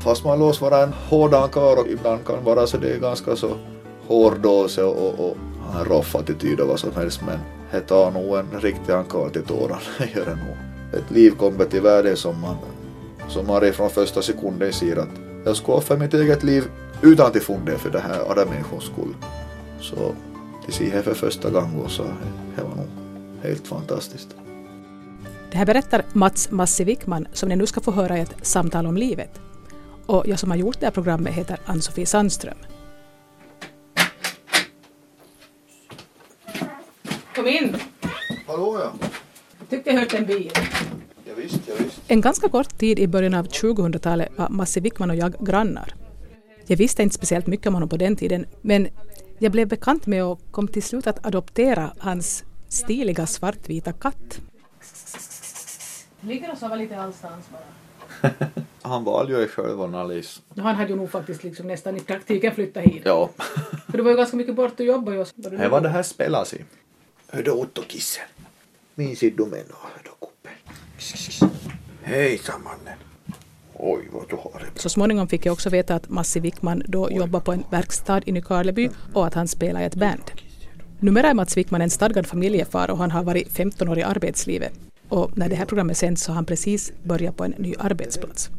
Fast man låts vara en hårdan karl och ibland kan vara så det är ganska så hårdåse och, och, och en roff attityd och vad som helst men det tar nog en riktig ankar till tårarna, det gör det nog. Ett liv kommer till världen som man, som man redan från första sekunden ser att jag ska offra mitt eget liv utan att fundera för det här andra människors skull. Så till se här för första gången så det var nog helt fantastiskt. Det här berättar Mats Massi Wickman som ni nu ska få höra i ett samtal om livet. Och jag som har gjort det här programmet heter Ann-Sofie Sandström. Kom in! Hallå ja. Tyckte jag hörde en bil. Ja, visst, ja, visst. En ganska kort tid i början av 2000-talet var Massi Wickman och jag grannar. Jag visste inte speciellt mycket om honom på den tiden, men jag blev bekant med och kom till slut att adoptera hans stiliga svartvita katt. Ligger och sover lite allstans bara. Han valde ju själv och Alice. Han hade ju nog faktiskt liksom nästan i praktiken flyttat hit. Ja. För du var ju ganska mycket bort och jobbade ju. Det var det här spelas i. Hördu Otto-kissen. Minns du mig nå, hördu kuppen? Hejsan mannen. Oj vad du har det. Så småningom fick jag också veta att Massi Wickman då jobbar på en verkstad i Nykarleby och att han spelar i ett band. Numera är Mats Wickman en stadgad familjefar och han har varit 15 år i arbetslivet. Och när det här programmet sänds så har han precis börjat på en ny arbetsplats.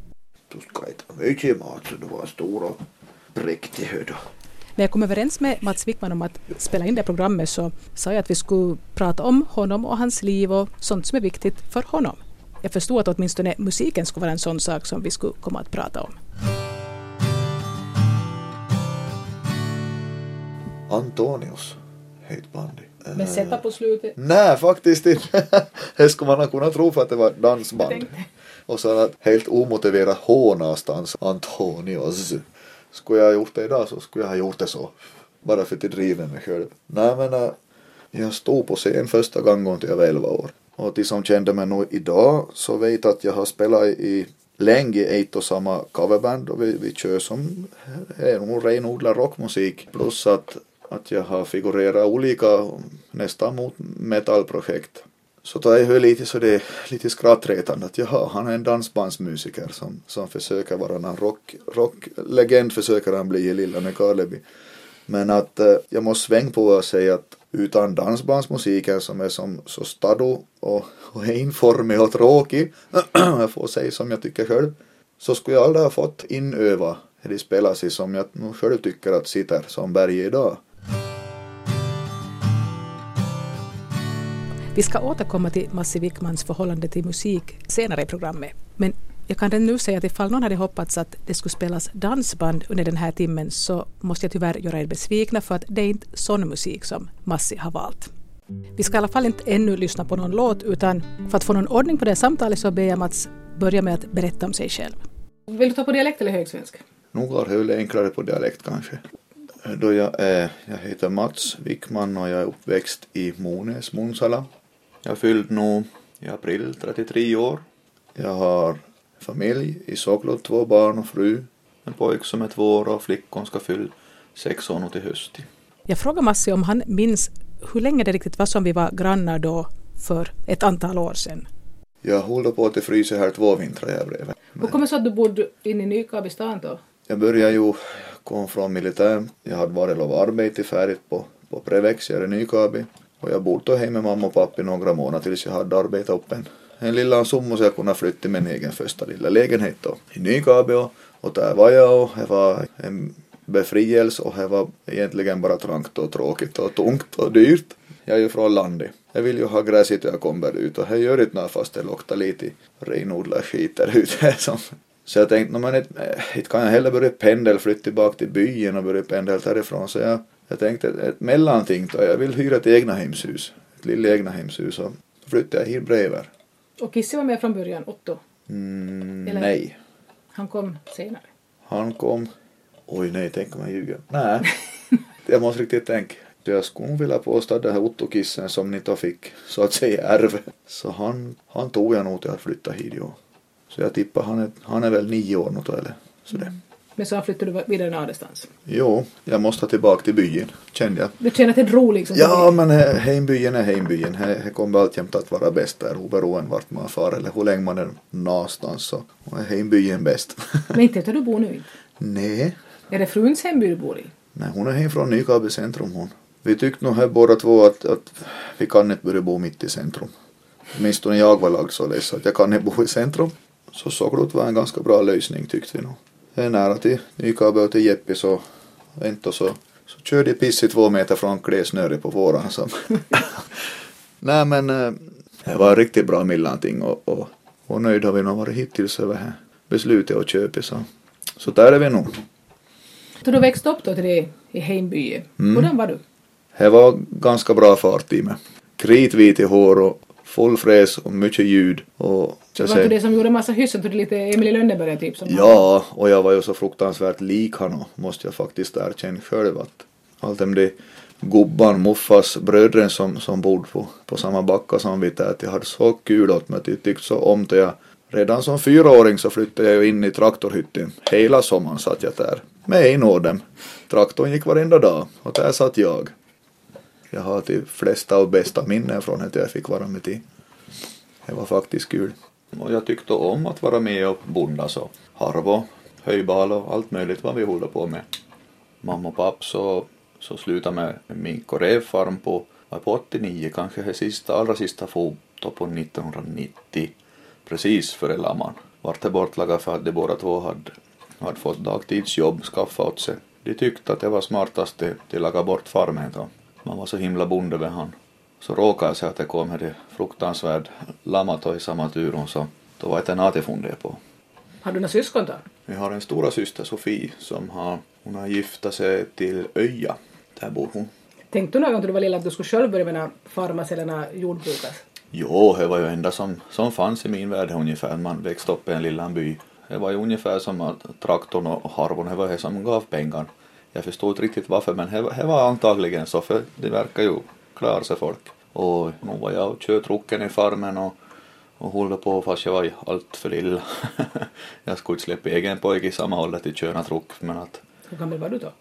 Du ska äta mycket mat så du var stor och präktig hördu. När jag kom överens med Mats Wickman om att spela in det programmet så sa jag att vi skulle prata om honom och hans liv och sånt som är viktigt för honom. Jag förstod att åtminstone musiken skulle vara en sån sak som vi skulle komma att prata om. Antonius. Het bandi. Men sätta på slutet. Nej, faktiskt inte. Det skulle man ha kunnat tro för att det var dansband. Och så att helt omotiverat hånastans Antonios. Skulle jag ha gjort det idag så skulle jag ha gjort det så. Bara för att jag driver mig själv. Nej men eh, jag stod på scen första gången till jag var 11 år. Och de som kände mig nu idag så vet att jag har spelat i länge i ett och samma coverband och vi, vi kör som är nog renodlad rockmusik. Plus att, att jag har figurerat olika nästan mot metallprojekt. Så det är ju lite så det är lite skrattretande att jaha, han är en dansbandsmusiker som, som försöker vara en rock, rocklegend försöker han bli i lilla Nykarleby. Men att eh, jag måste svänga på och säga att utan dansbandsmusiken som är som så stado och, och enformig och tråkig, jag får säga som jag tycker själv, så skulle jag aldrig ha fått inöva det spelas i som jag nog själv tycker att sitter som berg idag. Vi ska återkomma till Massi Wickmans förhållande till musik senare i programmet. Men jag kan redan nu säga att ifall någon hade hoppats att det skulle spelas dansband under den här timmen så måste jag tyvärr göra er besvikna för att det är inte sån musik som Massi har valt. Vi ska i alla fall inte ännu lyssna på någon låt utan för att få någon ordning på det här samtalet så ber jag Mats börja med att berätta om sig själv. Vill du ta på dialekt eller högsvenska? Nog har det enklare på dialekt kanske. Då jag, är, jag heter Mats Wickman och jag är uppväxt i Monäs, Munsala. Jag fyllde nog i april 33 år. Jag har familj i Soglod, två barn och fru. En pojke som är två år och flickan ska fylla sex år nu till hösten. Jag frågade Massi om han minns hur länge det riktigt var som vi var grannar då för ett antal år sedan. Jag höll på att frysa här två vintrar jag bredvid. Hur kommer det sig att du bodde inne i Nykabi stan då? Jag började ju komma från militären. Jag hade varit lov arbete färdigt på, på Prevex här i Nykabi. Och jag bodde då hemma med mamma och pappa i några månader tills jag hade arbetat upp en, en lilla summa så jag kunde flytta till min egen första lilla lägenhet då i Nykabi och, och där var jag och det var en befrielse och det var egentligen bara trångt och tråkigt och tungt och dyrt. Jag är ju från landet. Jag vill ju ha gräset jag kommer ut och det gör det inte fast det luktar lite renodlad skit där ute. Så jag tänkte, men inte, eh, inte kan jag heller börja pendla, flytta tillbaka till byn och börja pendla därifrån. Så jag, jag tänkte ett mellanting då, jag vill hyra ett egnahemshus, ett litet egnahemshus och flyttade jag hit bredvid. Och Kissi var med från början, Otto? Mm, Eller- nej. Han kom senare. Han kom, oj nej, tänk om jag ljuger. Nej, jag måste riktigt tänka. Jag skulle vilja påstå att det här Otto-kissen som ni då fick så att säga ärv. Så han, han tog jag nog till att flytta hit jo. Så jag tippar han är, han är väl nio år nu då eller sådär. Men men så flyttade du vidare någonstans. Jo, jag måste tillbaka till byn, kände jag. Du känner att det är roligt? Liksom, ja, men hembyen är hembyn. Det kommer alltjämt att vara bäst där, oberoende vart man far eller hur länge man är någonstans. Så är hembyen bäst. men inte där du bor nu? Nej. Är det fruns hemby du bor i? Nej, hon är hem från Nykabi centrum hon. Vi tyckte nog här båda två att, att vi kan inte börja bo mitt i centrum. Åtminstone jag var lagd så att jag kan inte bo i centrum. Så Sockrot var en ganska bra lösning tyckte vi nog. Nära till Nykabi och till Jeppi så inte så, så körde jag piss i två meter från Klesnöre på våren. Så. Nej men eh, det var riktigt bra mellanting och, och, och nöjd har vi nog varit hittills över här beslutet att köpa så, så där är vi nog. Så du växte upp då till det i hemby. Mm. Hurdan var du? Det var ganska bra fart i mig. Kritvit i hår och full fräs och mycket ljud. Och, så var du det som gjorde massa hyss? Tog du lite Emil Lönneberga typ? Som ja, och jag var ju så fruktansvärt lik honom måste jag faktiskt erkänna själv att allt de gubban, muffas, brödren som, som bodde på, på samma backa som vi där, jag hade så kul åt mig, jag tyckte så om det. Jag, redan som fyraåring så flyttade jag ju in i traktorhytten. Hela sommaren satt jag där med en av dem. Traktorn gick varenda dag och där satt jag. Jag har de flesta och bästa minnen från att jag fick vara med till. Det var faktiskt kul. Och jag tyckte om att vara med och bonda så harvo, höjbal och allt möjligt vad vi håller på med. Mamma och pappa så, så slutade med mink och revfarm på, på 89, kanske det sista, allra sista foto på 1990. Precis före lamman. Vart det bortlagat för att de båda två hade, hade fått dagtidsjobb, skaffat åt sig. De tyckte att det var smartast att laga bort farmen då. Man var så himla bonde vid han. Så råkade jag sig att det kom det fruktansvärd lamato i samma turon så då var det något jag funderade på. Har du några syskon då? Vi har en stora syster Sofie som har, hon har gifta sig till Öja. Där bor hon. Tänkte du någon gång när du var lilla att du skulle själv börja med farmas eller jordbruket? Jo, det var ju enda som, som fanns i min värld ungefär. Man växte upp i en liten by. Det var ju ungefär som att traktorn och harvon, det var det som gav pengar. Jag förstod inte riktigt varför men det var antagligen så för det verkar ju klara sig folk. Och nu var jag och kört trucken i farmen och, och håller på fast jag var allt för lilla. jag skulle inte släppa egen pojke i samma ålder till köra truck men att... Hur gammal var du då?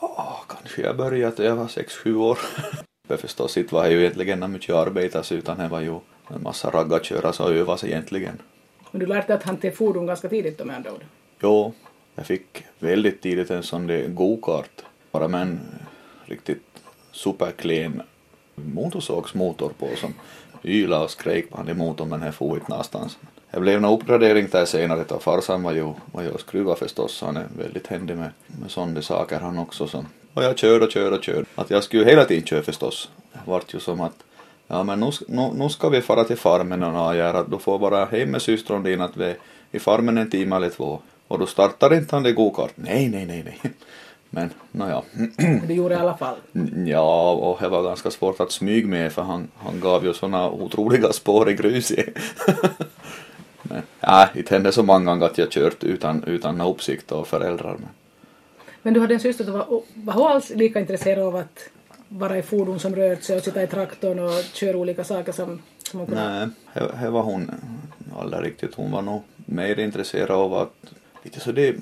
Ja, kanske jag började jag var sex sju år. för förstås inte var det ju egentligen mycket arbete utan det var ju en massa raggarköras och övas egentligen. Men du lärde dig att hantera fordon ganska tidigt då med andra ord? Jo, jag fick väldigt tidigt en sån där go-kart. Bara med en riktigt superklen motorsågsmotor på som ylade och skrek på han i motorn men det for inte någonstans. Det blev en uppgradering där senare då farsan var ju, var ju skruva förstås han är väldigt händig med, med sådana saker han också så. Och jag körde och körde och körde. Att jag skulle hela tiden köra förstås. Det vart ju som att ja men nu, nu, nu ska vi fara till farmen och göra att du får vara hem med systern din att vi är i farmen en timme eller två. Och då startar inte han det gokart. Nej, nej, nej, nej. Men nåja. Det gjorde i alla fall? Ja, och det var ganska svårt att smyga med för han, han gav ju såna otroliga spår i grus i. Men ja, det hände så många gånger att jag kört utan, utan uppsikt och föräldrar. Men, men du hade en syster som var, var hon alls lika intresserad av att vara i fordon som rört sig och sitta i traktorn och köra olika saker som, som hon kunde? Nej, det var hon aldrig riktigt. Hon var nog mer intresserad av att lite så det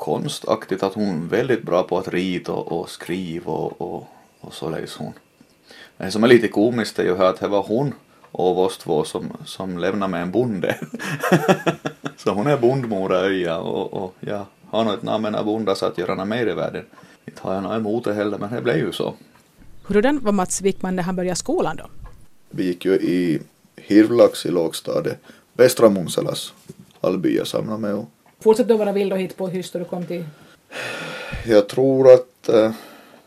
konstaktigt att hon är väldigt bra på att rita och, skriva och, och, och så läs hon. Det som är lite komiskt är ju att det var hon av oss två som, som lämnade med en bonde. så hon är bondmor Öja och, och ja, har nog ett namn av bonda så att göra något mer i världen. Inte har jag något emot det heller men det blev ju så. Hurdan var Mats Wickman när han började skolan då? Vi gick ju i Hirvlax i lågstadiet. Västra Munselas allby jag samlade med och Fortsatte du vara vild och hit på hyss då du kom till? Jag tror att äh,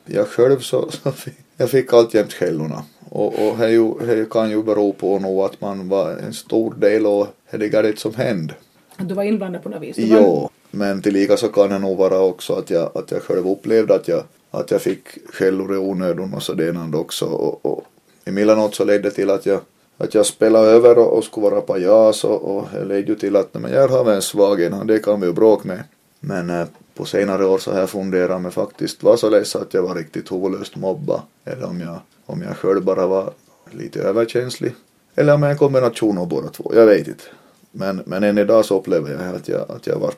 jag själv så, så fick, jag fick alltjämt skällorna. Och, och det, ju, det kan ju bero på nog att man var en stor del av det som hände. Att du var inblandad på något vis? Jo, var... men tillika så kan det nog vara också att jag, att jag själv upplevde att jag, att jag fick skällor i onödan och sådant också. Och, och emellanåt så ledde det till att jag att jag spelade över och, och skulle vara pajas och, och det ledde ju till att men jag har en svag en, det kan vi ju bråka med. Men eh, på senare år så har jag funderat med faktiskt var så ledsen att jag var riktigt huvudlöst mobba eller om jag, om jag själv bara var lite överkänslig eller om jag är en kombination av båda två, jag vet inte. Men, men än idag så upplever jag att jag, att jag var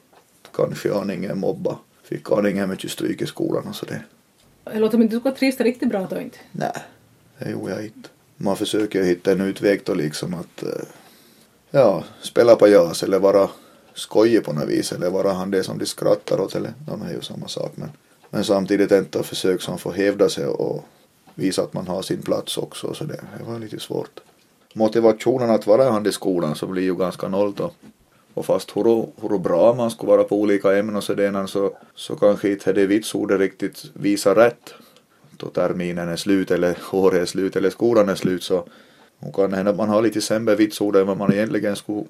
kanske aningen mobba. Fick aningen mycket stryk i skolan och så det. Det låter som att du skulle trivas riktigt bra då inte. Nej, det gjorde jag inte. Man försöker hitta en utväg då liksom att eh, ja, spela på jas eller vara skojig på något vis eller vara han det som de skrattar åt eller de är ju samma sak men, men samtidigt inte försök som får hävda sig och visa att man har sin plats också så det, det var lite svårt. Motivationen att vara han i skolan så blir ju ganska noll då. Och fast hur, hur bra man skulle vara på olika ämnen och sådär så, så kanske inte det vitsordet riktigt visar rätt då terminen är slut eller året är slut eller skolan är slut så kan hända att man har lite sämre vitsord än vad man egentligen skulle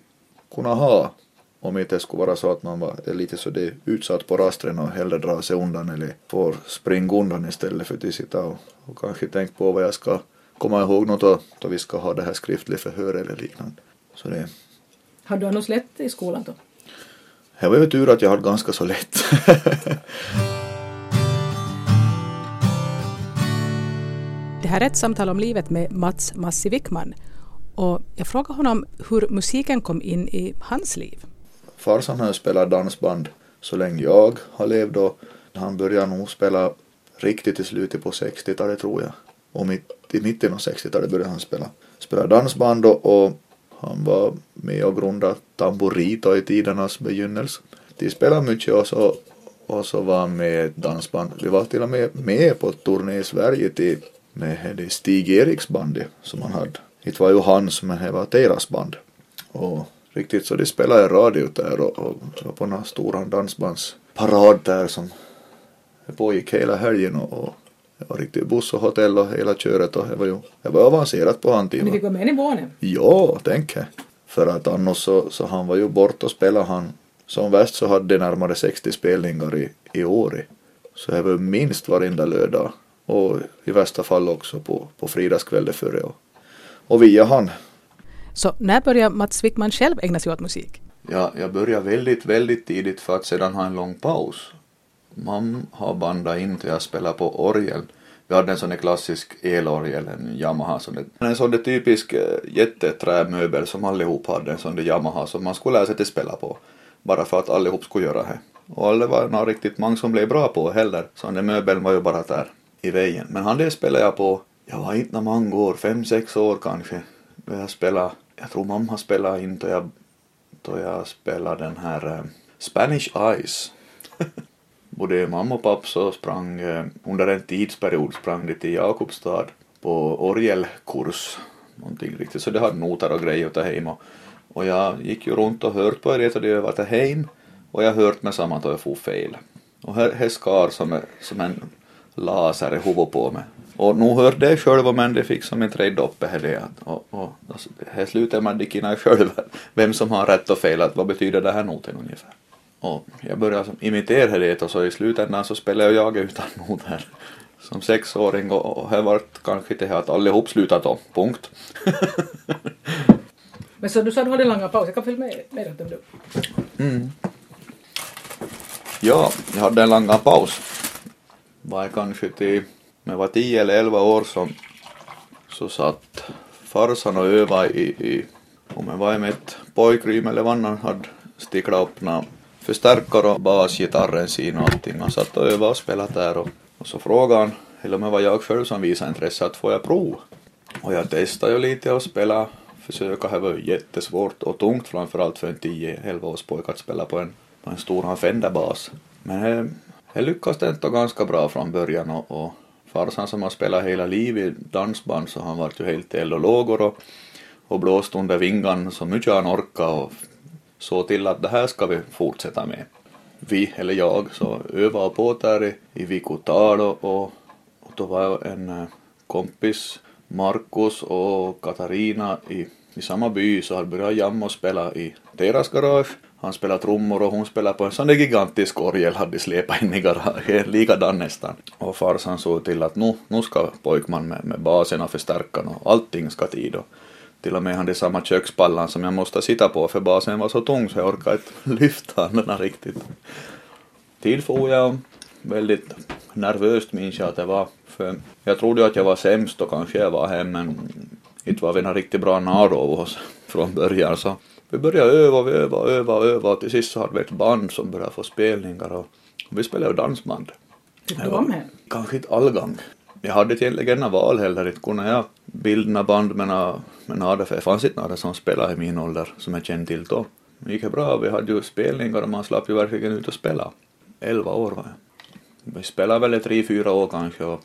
kunna ha om inte det skulle vara så att man var lite så det utsatt på rastren och hellre dra sig undan eller får springa undan istället för att sitta och, och kanske tänka på vad jag ska komma ihåg något då, då vi ska ha det här skriftligt förhör eller liknande. Så det. Har du annars lätt i skolan då? Det var ju tur att jag hade ganska så lätt. här är ett samtal om livet med Mats Massi Wickman och jag frågade honom hur musiken kom in i hans liv. Farsan har spelat dansband så länge jag har levt och han började nog spela riktigt i slutet på 60-talet tror jag. Och mitt, i mitten av 60-talet började han spela, spela dansband och, och han var med och grundade Tamburito i tidernas begynnelse. De spelade mycket och så, och så var han med i ett dansband. Vi var till och med med på turné i Sverige till med det Stig Eriks band som han hade. Det var ju hans men det var deras band. Och riktigt så de spelade i radio där och, och så på någon stor dansbandsparad där som pågick hela helgen och, och det var riktigt buss och hotell och hela köret och det var ju det var avancerat på han Men ni fick vara med i nivån? Ja, tänk För att annars så, så han var ju bort och spelade han som värst så hade de närmare 60 spelningar i, i år. Så det var minst varenda lördag och i värsta fall också på, på fredagskvällen före och, och via han. Så när började Mats Wickman själv ägna sig åt musik? Ja, jag började väldigt, väldigt tidigt för att sedan ha en lång paus. Man har bandat in till jag spelar på orgel. Vi hade en sån där klassisk elorgel, en Yamaha. Sån där, en sån där typisk äh, jätteträmöbel som allihop hade, en sån där Yamaha som man skulle lära sig att spela på. Bara för att allihop skulle göra det. Och det var nog riktigt många som blev bra på heller. Så den möbeln var ju bara där i vägen. Men han det spelade jag på, jag var inte när många år, fem, sex år kanske. då Jag spelade, jag tror mamma spelade in då jag, då jag spelade den här eh, Spanish Eyes. Både mamma och pappa så sprang, eh, under en tidsperiod sprang de till Jakobstad på orgelkurs. Någonting riktigt, så det hade noter och grejer att ta hem och, och jag gick ju runt och hört på det och det var till hem och jag hört med samma att jag for fel. Och här, här skar som, som en laser i huvudet på mig. Och nu hörde jag själv men det fick som inte reda upp det. Och, och, alltså, här slutar man dikina själv vem som har rätt och fel, att vad betyder det här noten ungefär. Och jag började som imitera det och så i slutändan så spelade jag utan noter som sexåring och, och här vart kanske det här att allihop slutat då, punkt. men så du sa att du hade en långa paus, jag kan följa med, med om du. Mm. Ja, jag hade en långa paus var jag kanske till, jag var 10 eller 11 år så, så satt farsan och övade i, i om jag var med ett pojkrym eller vad han hade sticklat upp några förstärkare och basgitarren sin och allting. Han satt och övade och spelade där och, och så frågade han, eller om det var jag själv som visade intresse, att får jag prov? Och jag testade ju lite och spela, försöka, det var ju jättesvårt och tungt framförallt för en 10-11 års pojke att spela på en, på en stor Fender-bas. Men eh, det lyckades ändå ganska bra från början och, och farsan som har spelat hela livet i dansband så han vart ju helt eld och lågor och, och blåst under vingan så mycket han orkade och såg till att det här ska vi fortsätta med. Vi, eller jag, så övade på där i, i Vikutal och, och, och då var en eh, kompis, Markus och Katarina i, i samma by så hade börjat jamma och spela i deras garage han spelar trummor och hon spelar på en sån där gigantisk orgel hade släpat in i garaget, likadan nästan. Och farsan såg till att nu, nu ska pojkman med, med basen och förstärkaren och allting ska tid och till och med hade samma kökspallan som jag måste sitta på för basen var så tung så jag orkade inte lyfta den riktigt. Tid får jag väldigt nervöst minns jag att det var för jag trodde att jag var sämst och kanske jag var hem men inte var vi några riktigt bra närvaro av oss från början så vi började öva, vi övade, övade, övade och till sist så hade vi ett band som började få spelningar och, vi spelade ju dansband. Tyckte du henne? Kanske inte allgång. Jag hade inte egentligen några val heller, inte kunde jag bilda band med med några för det fanns inte några som spelade i min ålder som jag kände till då. Det gick bra, vi hade ju spelningar och man slapp ju verkligen ut och spela. Elva år var jag. Vi spelade väl i tre, fyra år kanske och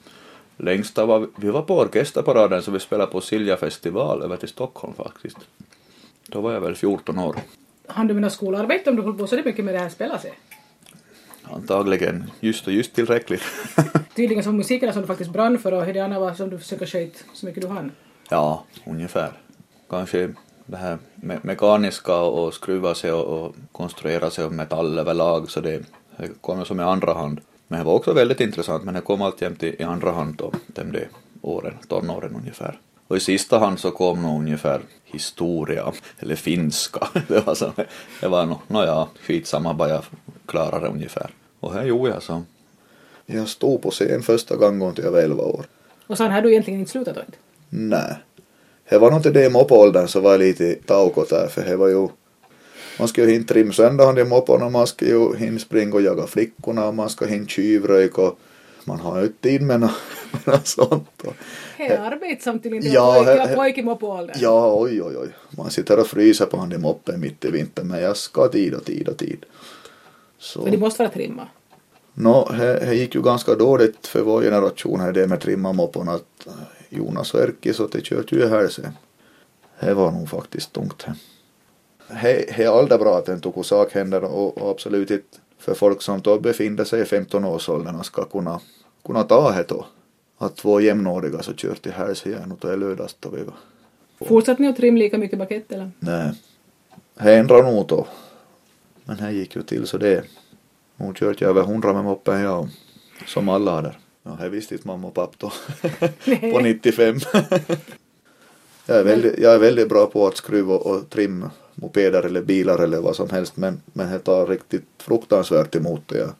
längsta var vi var på orkesterparaden så vi spelade på Silja festival över till Stockholm faktiskt. Då var jag väl 14 år. Hann du med något skolarbete om du höll på så mycket med det här spelet sig? Antagligen just och just tillräckligt. Tydligen som musikerna som du faktiskt brann för och det andra var som du försöker sköta så mycket du hann. ja, ungefär. Kanske det här me- mekaniska och skruva sig och, och konstruera sig och metall överlag så det, det kommer som i andra hand. Men det var också väldigt intressant men det kom alltjämt i, i andra hand då, de åren, tonåren ungefär. Och i sista hand så kom nog ungefär historia, eller finska. Det var, så, det var nog, nåja, skitsamma bara jag klarade det ungefär. Och här gjorde jag så. Jag stod på scen första gången till jag var 11 år. Och sen har du egentligen inte slutat då inte? Nej. Det var nog inte det i moppåldern så var jag lite taukot där för det var ju man ska ju hinna trimma sönder de mopporna, man ska ju hinna springa och jaga flickorna och man ska hinna tjuvröjka och man har ju inte tid med något, med något sånt. Och, Det är arbetsamt till inte Ja, he- pojke, ja, oj, oj, oj. Man sitter och fryser på han i moppen mitt i vintern men jag ska tid och tid och tid. Så. Men de måste vara trimma. Nå, det gick ju ganska dåligt för vår generation här det med trimmamopporna att eh, Jonas och Erkki så det kört ju här sen. Det var nog faktiskt tungt. Det är aldrig bra att en sak händer och, och absolut inte för folk som då befinner sig i 15-årsåldern ska kunna, kunna ta det då. Att två jämnåriga så kört till här igen och då är lödast då vi var. Fortsatte ni att trimma lika mycket bakett eller? Nej, det ändrade nog då. Men det gick ju till så det. Hon kört jag över hundra med moppen jag som alla hade. Ja, det visste inte mamma och pappa då. på 95. jag, är väldigt, jag är väldigt bra på att skruva och trimma mopeder eller bilar eller vad som helst men, men det tar riktigt fruktansvärt emot det. Jag,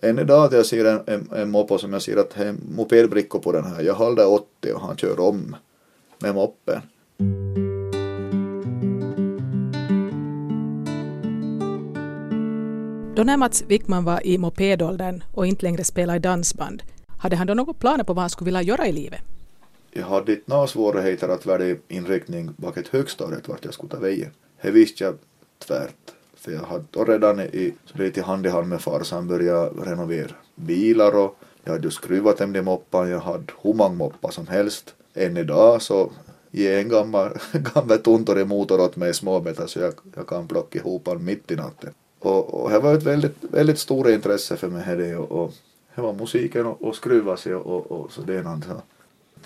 än idag att jag ser en, en, en moppo som jag ser att det är mopedbrickor på den här. Jag håller 80 och han kör om med moppen. Då när Mats Wickman var i mopedåldern och inte längre spelade i dansband, hade han då några planer på vad han skulle vilja göra i livet? Jag hade inte några svårigheter att välja inriktning bak ett högstadiet vart jag skulle ta vägen. Det visste jag tvärt. För jag hade då redan i, lite hand i hand med farsan börjat renovera bilar och jag hade ju skruvat hem de moppan. Jag hade hur många moppar som helst. Än idag så ge en gammal, gammal tuntor i motor åt mig i så jag, jag kan plocka ihop den mitt i natten. Och, och det var ett väldigt, väldigt stort intresse för mig det och, och det var musiken och, och skruva sig och, och, och så det är så.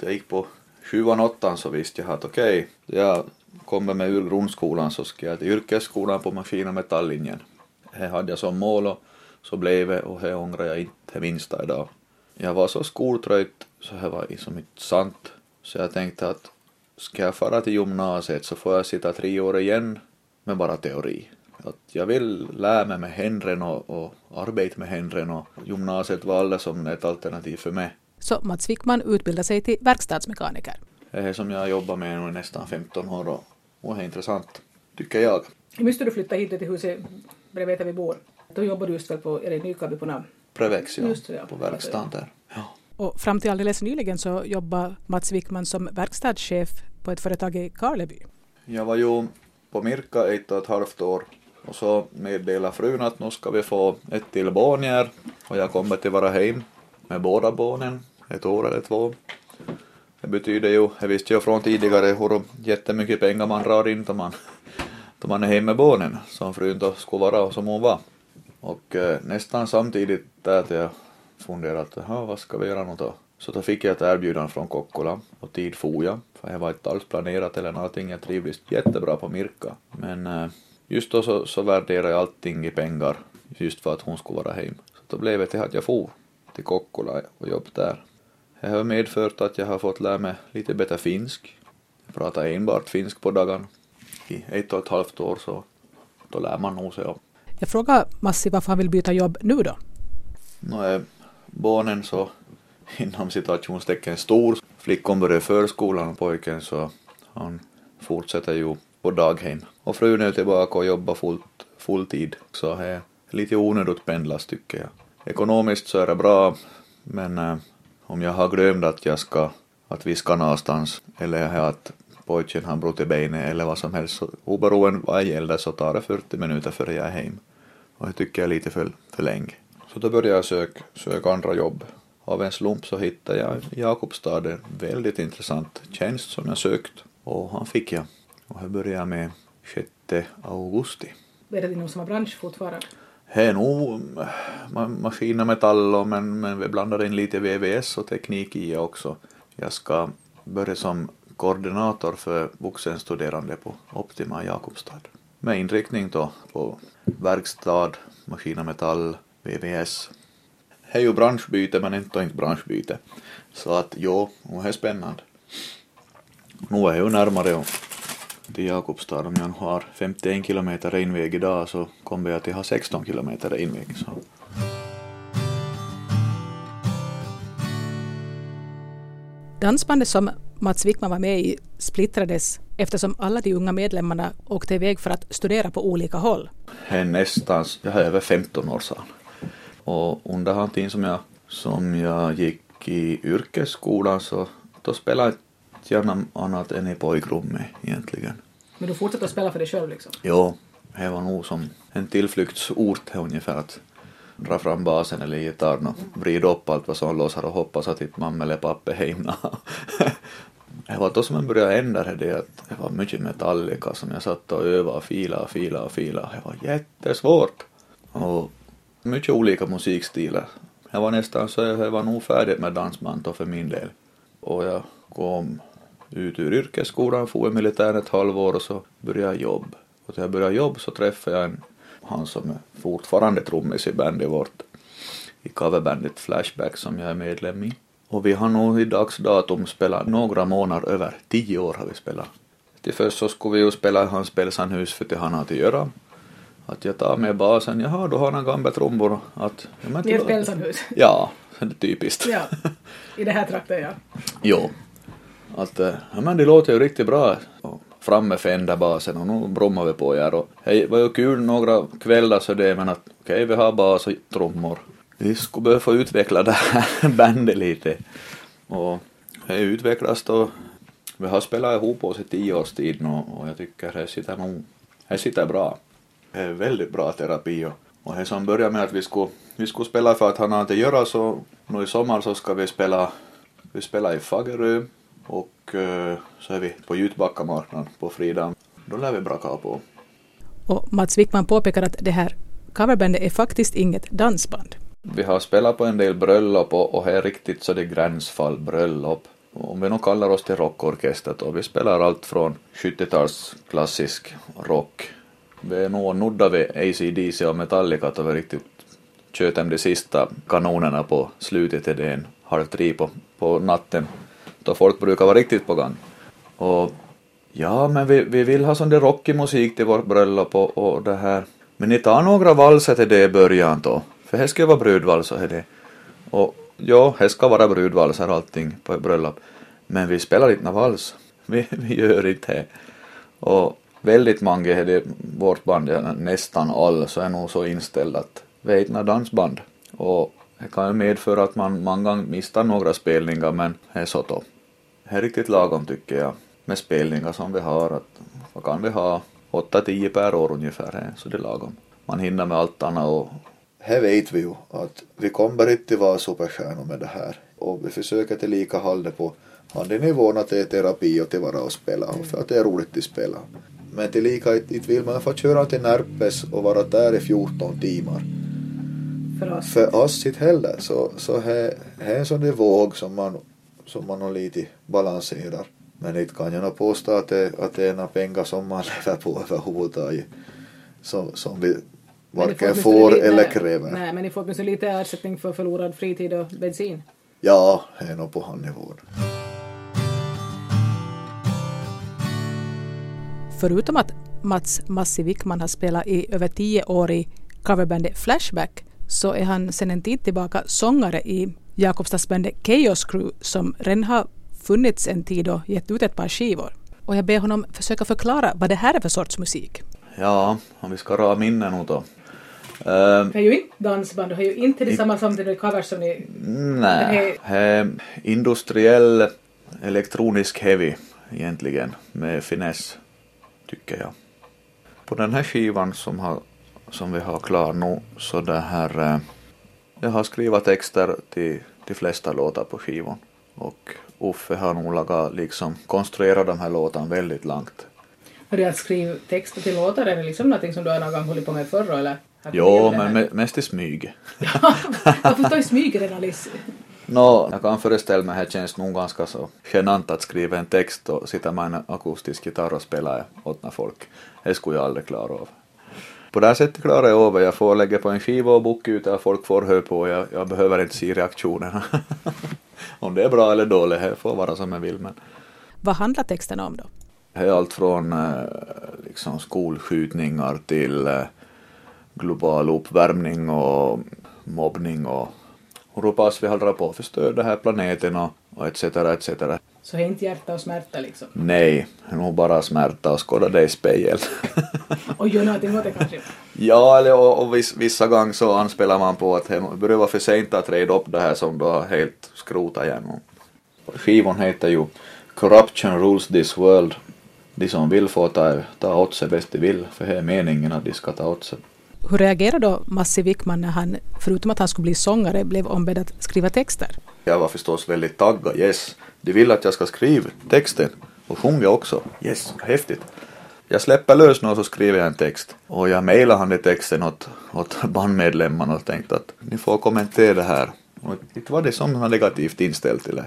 Jag gick på sjuan, åttan så visste jag att okej, jag kommer med ur grundskolan så ska jag till yrkesskolan på maskin och metalllinjen. Det hade jag som mål och så blev det och det ångrar jag inte det minsta idag. Jag var så skoltrött så det var liksom inte sant. Så jag tänkte att ska jag fara till gymnasiet så får jag sitta tre år igen med bara teori. Att jag vill lära mig med händerna och, och arbeta med händerna och gymnasiet var alldeles som ett alternativ för mig. Så Mats Wickman utbildade sig till verkstadsmekaniker. Det är som jag har jobbat med nu i nästan 15 år och, och är intressant, tycker jag. Måste du flytta hit till huset bredvid där vi bor? Då jobbar du just väl på, är det Nykabi på namn? Prevex, ja, Just ja. på verkstaden där. Ja. Och fram till alldeles nyligen så jobbar Mats Wickman som verkstadschef på ett företag i Karleby. Jag var ju på Mirka ett och ett halvt år och så meddelade frun att nu ska vi få ett till barn här och jag kommer till vara hem med båda barnen, ett år eller två. Betyder ju, jag visste ju från tidigare hur jättemycket pengar man drar in då man, då man är hemma med barnen, som frun då skulle vara och som hon var. Och eh, nästan samtidigt där att jag funderade att vad ska vi göra nu då? Så då fick jag ett erbjudande från Kokkola och tid for jag, för jag var inte alls planerat eller någonting, jag trivdes jättebra på Mirka. Men eh, just då så, så värderade jag allting i pengar, just för att hon skulle vara hem. Så då blev det till att jag for till Kokkola och jobbade där. Det har medfört att jag har fått lära mig lite bättre finsk. Jag pratar enbart finsk på dagen. I ett och ett halvt år så då lär man nog sig. Jag frågar Massi varför han vill byta jobb nu då. Nu är barnen så inom citationstecken stor. Flickan börjar förskolan och pojken så han fortsätter ju på daghem. Och frun är tillbaka och jobbar fullt, fulltid. Så det är lite onödigt pendlas tycker jag. Ekonomiskt så är det bra, men äh, om jag har glömt att jag ska, att vi ska någonstans, eller att pojken har brutit benet eller vad som helst, så oberoende vad det gäller så tar det 40 minuter före jag är hem. Och det tycker jag är lite för, för länge. Så då började jag söka, söka andra jobb. Av en slump så hittade jag i Jakobstad en väldigt intressant tjänst som jag sökt och han fick jag. Och här började jag med 6 augusti. Är det inom samma bransch fortfarande? Det är nog mm, maskin och metall men, men vi blandar in lite VVS och teknik i också. Jag ska börja som koordinator för vuxenstuderande på Optima i Jakobstad. Med inriktning då på verkstad, maskin och metall, VVS. Det är ju branschbyte men inte inte branschbyte. Så att jo, det är spännande. Nu är jag ju närmare till Jakobstad. Om jag har 51 kilometer renväg idag så kommer jag till ha 16 kilometer renväg. Så. Dansbandet som Mats Wickman var med i splittrades eftersom alla de unga medlemmarna åkte iväg för att studera på olika håll. Det är nästan, jag är över 15 år sedan. Och under den tiden som jag, som jag gick i yrkesskolan så då spelade jag gärna annat än i pojkrummet egentligen. Men du fortsatte att spela för dig själv liksom? Jo, det var nog som en tillflyktsort ungefär att dra fram basen eller gitarren och vrida upp allt vad som låtsar och hoppas att inte mamma eller pappa är hemma. det var då som jag började ändra det att det var mycket Metallica som jag satt och övade och filade och filade och filade. Det var jättesvårt. Och mycket olika musikstilar. Jag var nästan så jag var nog färdig med dansband för min del. Och jag kom ut ur yrkesskolan, for i militären ett halvår och så började jag jobb. Och när jag började jobb så träffade jag en, han som är fortfarande trummis i bandet vårt, i coverbandet Flashback som jag är medlem i. Och vi har nog i dags datum spelat några månader över tio år har vi spelat. Till först så skulle vi ju spela i hans spelsanhus för det han hade att göra. Att jag tar med basen, jaha då har han gamla trummor. Att, ja, I ett spelsanhus? Ja, det är typiskt. Ja, i det här trakten ja. jo. Att, eh, ja men det låter ju riktigt bra. Fram med Fender-basen och nu brummar vi på här och det var ju kul några kvällar så det men att okej okay, vi har bas och trummor. Vi skulle behöva få utveckla det här bandet lite. Och det utvecklas då. Vi har spelat ihop oss i tio års tid nu och jag tycker det sitter nog, det sitter bra. Det är väldigt bra terapi och, och det som började med att vi skulle, vi skulle spela för att han har inte göra så nu i sommar så ska vi spela, vi spelar i Fagerö och eh, så är vi på Jutbackamarknaden på fredag. Då lär vi braka på. Och Mats Wickman påpekar att det här coverbandet är faktiskt inget dansband. Vi har spelat på en del bröllop och, och är riktigt så det gränsfall bröllop. Om vi nu kallar oss till rockorkester då, vi spelar allt från 70-tals klassisk rock. Vi är nog nudda vid ACDC och Metallica att vi riktigt kört de sista kanonerna på slutet det en halv tre på, på natten då folk brukar vara riktigt på gång. Och ja, men vi, vi vill ha sån där rockig musik till vårt bröllop och, och det här. Men ni tar några valser till det i början då, för här ska vara brudvalser det. Och ja, här ska vara brudvalser och allting på ett bröllop. Men vi spelar inte några vals. Vi, vi gör inte det. Och väldigt många i vårt band, nästan alla, så är nog så inställda att vi är inte dansband. Och det kan ju medföra att man många gånger missar några spelningar men det är så då. Det är riktigt lagom tycker jag med spelningar som vi har. Att, vad kan vi ha? 8-10 per år ungefär, så det är lagom. Man hinner med allt annat och här vet vi ju att vi kommer inte vara superstjärnor med det här och vi försöker till lika hålla det på nivån att det är terapi och till vara och spela och för att det är roligt att spela. Men till lika inte vill man få köra till Närpes och vara där i 14 timmar för oss. För oss inte heller. Så, så här, här är en sån våg som man, som man har lite balanserar. Men inte kan jag nog påstå att det, att det är några pengar som man lever på överhuvudtaget. Som, som vi varken får lite, eller kräver. Nej, men ni får åtminstone lite ersättning för förlorad fritid och bensin. Ja, det är nog på han nivån. Förutom att Mats Massi Wickman har spelat i över tio år i coverbandet Flashback så är han sedan en tid tillbaka sångare i Jakobstadsbandet Chaos Crew som redan har funnits en tid och gett ut ett par skivor. Och jag ber honom försöka förklara vad det här är för sorts musik. Ja, om vi ska dra minnen nu då. Uh, det är ju inte dansband, det är ju inte detsamma som det covers som ni... Nej, det är industriell elektronisk heavy egentligen med finess, tycker jag. På den här skivan som, har, som vi har klar nu så det här eh, jag har skrivit texter till de flesta låtar på skivan och Uffe har nog lagat, liksom konstruerat de här låtarna väldigt långt. Har du att skriva texter till låtar, är det liksom någonting som du har någon gång hållit på med förr eller? Jo, men mest i smyg. Varför står i smyg redan Alice? Nå, jag kan föreställa mig att det känns nog ganska så genant att skriva en text och sitta med en akustisk gitarr och spela åt folk. Det skulle jag aldrig klara av. På det här sättet klarar jag av Jag får lägga på en skiva och boka ut där folk får höra på. Jag, jag behöver inte se reaktionerna. om det är bra eller dåligt, det får vara som jag vill. Men... Vad handlar texterna om då? Det är allt från eh, liksom skolskjutningar till eh, global uppvärmning och mobbning och hur pass vi håller på att förstöra den här planeten och, och etc. etc. Så det är inte hjärta och smärta liksom? Nej, nog bara smärta och skåda det i spegeln. och göra någonting åt det kanske? Ja, eller, och, och viss, vissa gånger så anspelar man på att det börjar vara för sent att reda upp det här som du har helt skrotat igenom. Skivan heter ju Corruption rules this world. De som vill får ta, ta åt sig bäst de vill, för det är meningen att de ska ta åt sig. Hur reagerade då Massi Wickman när han, förutom att han skulle bli sångare, blev ombedd att skriva texter? Jag var förstås väldigt taggad, yes. De vill att jag ska skriva texten och sjunga också. Yes, häftigt. Jag släpper lös nu och så skriver jag en text. Och jag mejlade han den texten åt, åt bandmedlemmarna och tänkte att ni får kommentera det här. Och inte var det som var negativt inställt till det.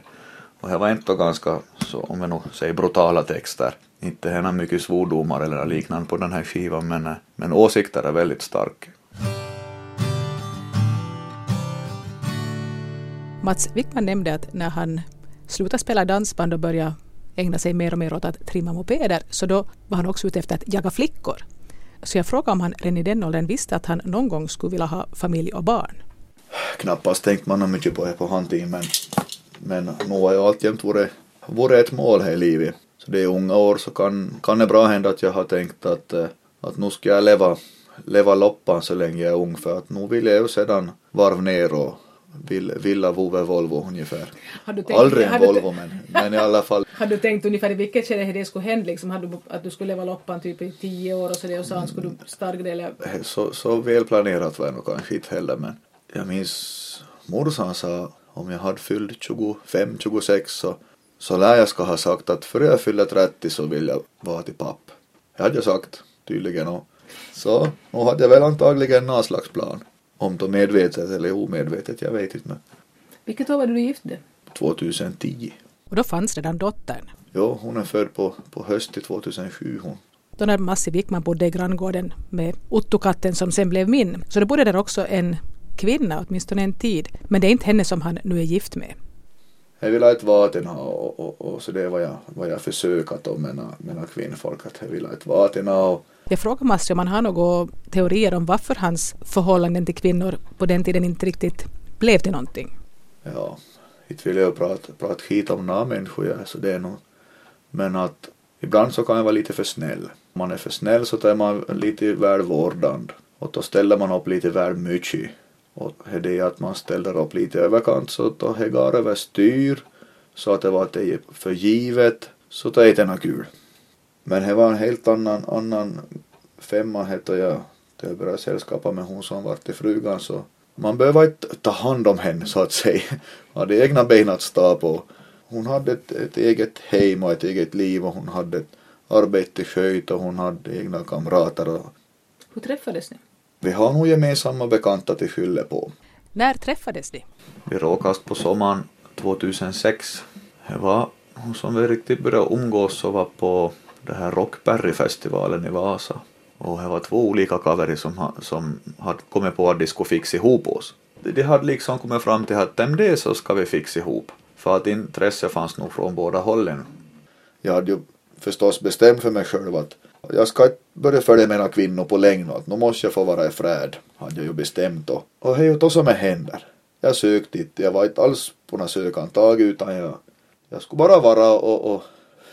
Och det var ändå ganska, så, om jag nu säger brutala texter. Inte är mycket svordomar eller liknande på den här skivan men, men åsikter är väldigt starka. Mats Wickman nämnde att när han slutade spela dansband och började ägna sig mer och mer åt att trimma mopeder så då var han också ute efter att jaga flickor. Så jag frågade om han redan i den åldern visste att han någon gång skulle vilja ha familj och barn. Knappast tänkt man mycket på det på hans men, men nu har jag alltjämt varit, varit ett mål här i livet. Så det är unga år så kan, kan det bra hända att jag har tänkt att, eh, att nu ska jag leva, leva loppan så länge jag är ung för att nu vill jag ju sedan varv ner och Villa Vove Volvo ungefär. Tänkt, Aldrig en Volvo men, men i alla fall. Har du tänkt ungefär i vilket skede det skulle hända liksom? Hade du, att du skulle leva loppan typ i tio år och så det och sen skulle du stark det eller? Så, så välplanerat var det nog kanske inte heller men jag minns morsan sa om jag hade fyllt 25, 26 så så lär jag ska ha sagt att före jag fyller 30 så vill jag vara till papp. Det hade jag sagt tydligen och så nu hade jag väl antagligen någon slags plan. Om det medvetet eller omedvetet, jag vet inte. Men... Vilket år var du gift dig? 2010. Och då fanns redan dottern? Jo, hon är född på, på hösten 2007 hon. Då när Massi Wickman bodde i granngården med Otto-katten som sen blev min, så då bodde där också en kvinna åtminstone en tid. Men det är inte henne som han nu är gift med. Jag vill inte vara till och, och, och, så det är vad jag, vad jag försöker att mena, mena kvinnfolk att jag vill inte vara till och jag frågar Mastri om han har några teorier om varför hans förhållanden till kvinnor på den tiden inte riktigt blev till någonting. Ja, inte vill jag prata, prata skit om några människor, ja, så det är nog. Men att ibland så kan jag vara lite för snäll. Om man är för snäll så är man lite väl vårdande. Och då ställer man upp lite väl mycket. Och det är att man ställer upp lite överkant så att det går överstyr. Så att det var det är för givet. Så det är inte något kul. Men det var en helt annan, annan femma hette jag till jag började sällskapa med hon som var till frugan så man behöver inte ta hand om henne så att säga. Hon hade egna ben att stå på. Hon hade ett, ett eget hem och ett eget liv och hon hade ett arbete sköjt och hon hade egna kamrater. Och... Hur träffades ni? Vi har nog gemensamma bekanta till fylle på. När träffades ni? Vi råkade på sommaren 2006. Det var hon som vi riktigt började umgås och var på det här Rockberry-festivalen i Vasa. Och det var två olika coverer som, som hade kommit på att de skulle fixa ihop oss. De hade liksom kommit fram till att dem det så ska vi fixa ihop. För att intresse fanns nog från båda hållen. Jag hade ju förstås bestämt för mig själv att jag ska inte börja följa med några kvinnor på längre att nu måste jag få vara i fred. Hade jag ju bestämt då. Och det är ju då som händer. Jag sökte inte, jag var inte alls på något sökantag utan jag, jag skulle bara vara och, och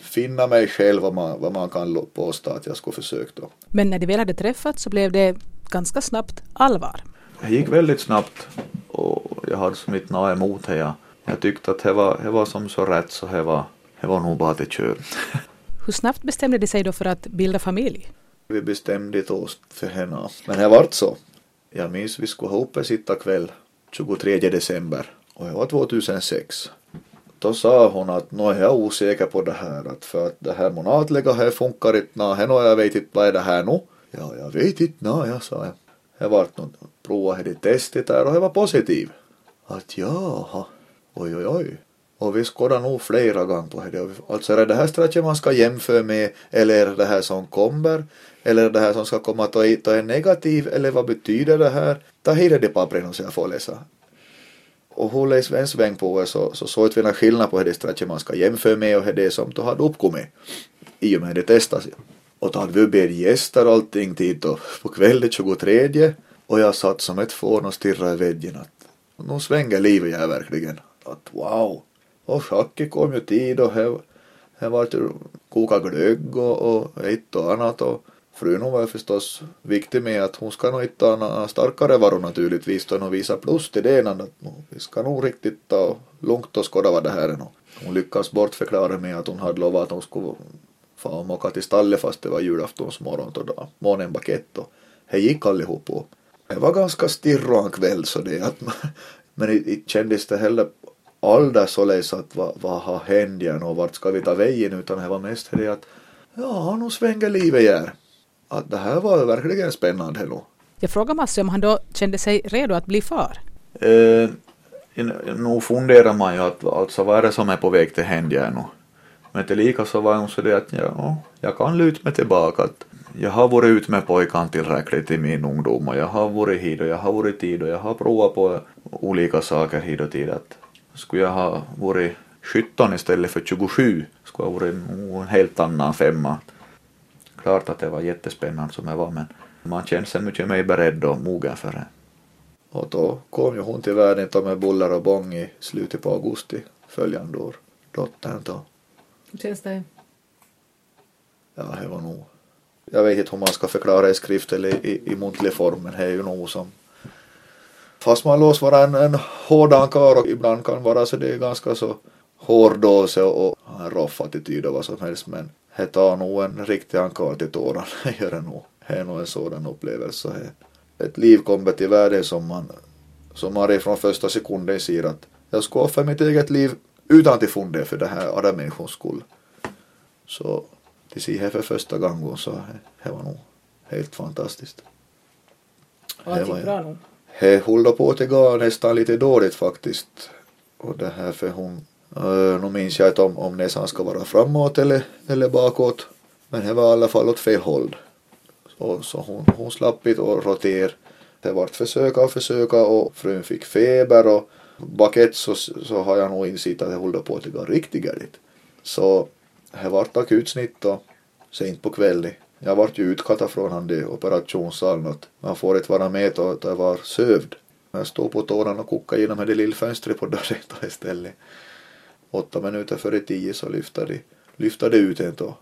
finna mig själv vad man, vad man kan påstå att jag skulle försökt då. Men när de väl hade träffats så blev det ganska snabbt allvar. Det gick väldigt snabbt och jag hade som inte något emot det. Jag, jag tyckte att det var, det var som så rätt så det var, det var nog bara till kör. Hur snabbt bestämde de sig då för att bilda familj? Vi bestämde oss för henne. Men det vart så. Jag minns vi skulle ha uppe sitta kväll 23 december och det var 2006. Då sa hon att nu är jag osäker på det här att för att det här månatliga här funkar inte nå, och jag vet inte vad är det här nu. Ja, jag vet inte nå, jag sa jag. Det vart något, provade det testet där och det var positiv. Att jaha, oj oj oj. Och vi skådar nog flera gånger på det. Alltså är det det här stretchen man ska jämföra med eller är det det här som kommer? Eller är det här som ska komma att är negativ eller vad betyder det här? Ta hit det pappren så jag får läsa. Och hon i en sväng på det så, så såg vi en skillnad på det stretchen man ska jämföra med och det som då hade uppkommit i och med det testas. Och då hade vi bett gäster och allting dit och på kvällen 23 och jag satt som ett fån och stirrade i väggen att nu svänger livet jag verkligen. Att wow. Och schacket kom ju tid och här, här var det koka glögg och, och ett och annat. Och frun var förstås viktig med att hon ska nog hitta starkare varor naturligtvis då och visa plus till det att vi ska nog riktigt ta långt och skåda vad det här är nu. Hon lyckas bortförklara med att hon hade lovat att hon skulle få åka till stallet fast det var julaftonsmorgon då månen bakett. Och det gick allihop och det var ganska stirrig en kväll så det att men det kändes det heller aldrig således att vad, vad har hänt igen och vart ska vi ta vägen utan det var mest det att ja, nu svänger livet igen. Att det här var verkligen spännande nu. Jag frågade Massi om han då kände sig redo att bli far. Eh, nu funderar man ju att alltså vad är det som är på väg till hända nu. Men till lika så var hon så det att ja, jag kan luta mig tillbaka att jag har varit ut med pojkan tillräckligt i min ungdom och jag har varit hit och jag har varit tid och jag har provat på olika saker hit och tid att skulle jag ha varit 17 istället för 27 skulle jag ha varit en helt annan femma. Klart att det var jättespännande som det var men man kände sig mycket mer beredd och mogen för det. Och då kom ju hon till världen med bullar och bång i slutet på augusti följande år. Dottern då. Hur känns det? Ja, det var nog... Jag vet inte hur man ska förklara i skrift eller i, i muntlig form men det är ju nog som Fast man låts vara en, en hårdan karl och ibland kan vara så det är ganska så hårdåse och en roff attityd och vad som helst men det tar nog en riktig ankar till tårarna, gör det nog. Det är nog en sådan upplevelse. Ett liv kommer till världen som man, som man från första sekunden ser att jag ska offra mitt eget liv utan till funde för det här andra människors skull. Så till se här för första gången så det var nog helt fantastiskt. Och allt gick bra nog? Det höll på att gå nästan lite dåligt faktiskt. Och det här för hon, uh, nu minns jag inte om, om näsan ska vara framåt eller, eller bakåt. Men det var i alla fall åt fel håll. Så, så hon, hon slapp inte och roter. Det vart försöka och försöka och frun fick feber och bakett så, så har jag nog insett att det håller på att gå riktigt galet. Så det vart akutsnitt och sent på kvällen jag vart ju utkattad från han i operationssalen att man får inte vara med då jag var sövd. Jag stod på tårna och kokade genom det lilla fönstret på dörren istället. Åtta minuter före tio så lyfte de, lyfte de ut en då.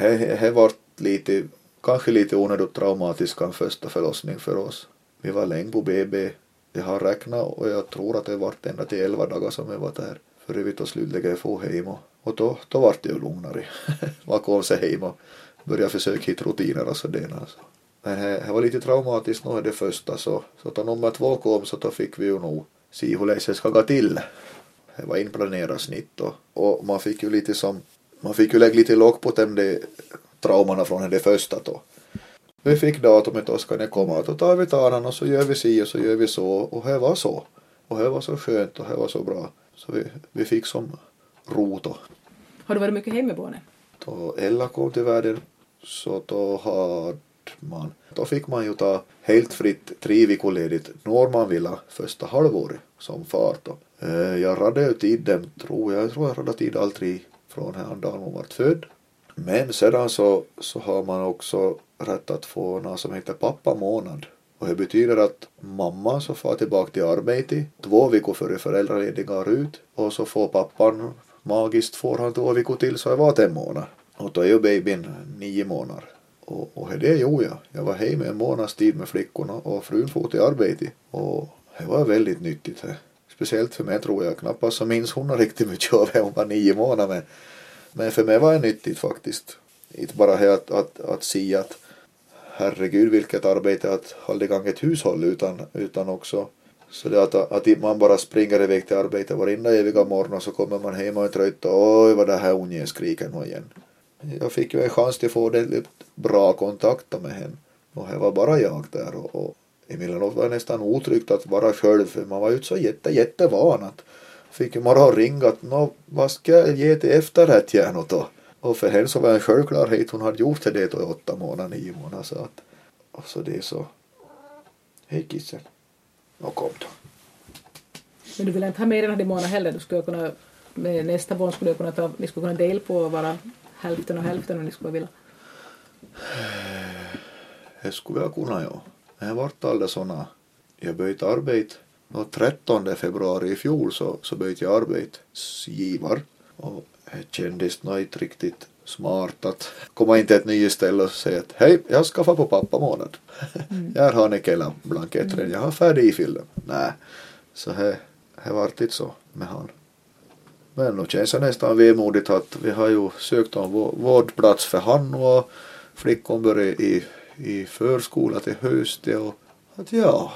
Det vart lite, kanske lite onödigt traumatiskt, en första förlossning för oss. Vi var länge på BB. Jag har räknat och jag tror att det vart ända till elva dagar som vi var där. Före vi tog slutligen få hem och, och då, då vart det ju lugnare. Man kom sig hem och börja försöka hitta rutiner och sådär. Alltså. Men det var lite traumatiskt nog det första så, så då nummer två kom så då fick vi ju nog se hur det ska gå till. Det var inplanerat snitt och, och man fick ju lite som, man fick ju lägga lite lock på dem de traumorna från det första då. Vi fick datumet och ska ni komma och då tar vi taran och så gör vi si och så gör vi så och det var så. Och det var så skönt och det var så bra. Så vi, vi fick som rot och. Har du varit mycket hemmeboende? Då Ella kom till världen så då hade man, då fick man ju ta helt fritt tre veckor ledigt när man ville första halvåret som far då. Eh, jag radade ju tiden, tror jag, jag tror jag radade tid all tre från den dagen hon var född. Men sedan så, så har man också rätt att få något som heter pappamånad. Och det betyder att mamman så far tillbaka till arbetet två veckor före föräldralediga ut och så får pappan magiskt får han två veckor till så det var en månad. Och då är ju babyn nio månader. Och, och det gjorde jag. Jag var hemma en månads tid med flickorna och frun for till arbete. Och det var väldigt nyttigt. Här. Speciellt för mig tror jag. Knappast så minns hon riktigt mycket av det. Hon var nio månader. Men, men för mig var det nyttigt faktiskt. Inte bara det att, att, att se att herregud vilket arbete att hålla igång ett hushåll utan, utan också så det att, att man bara springer iväg till arbetet varenda eviga morgon och så kommer man hem och är trött och oj vad det här ungen skriker nu igen. Jag fick ju en chans till att få väldigt bra kontakt med henne. Och det var bara jag där och, och emellanåt var det nästan otryggt att vara själv för man var ju så jätte jättevan att fick ju bara ringa att nå vad ska jag ge till efterrätt gärna då? Och för henne så var det en självklarhet hon hade gjort det då i åtta månader, nio månader så att alltså det är så. Hej kissen och kom då. Men du vill inte ha med den här månaden heller? Du skulle kunna, med nästa barn skulle du kunna ta, ni skulle kunna dela på och vara hälften och hälften om ni skulle vilja? Det skulle jag kunna ja. Har varit alla sådana. Jag började arbeta den 13 februari i fjol så, så började jag arbetsgivar och det kändes nog inte riktigt smart att komma in till ett nytt ställe och säga att hej, jag ska få på pappamånad. Mm. jag har ni hela blanketten, mm. jag har färdig ifylld. Nej, så det har varit inte så med han. Men nu känns det nästan vemodigt att vi har ju sökt om vårdplats för han och flickan börjar i, i förskola till hösten och att ja,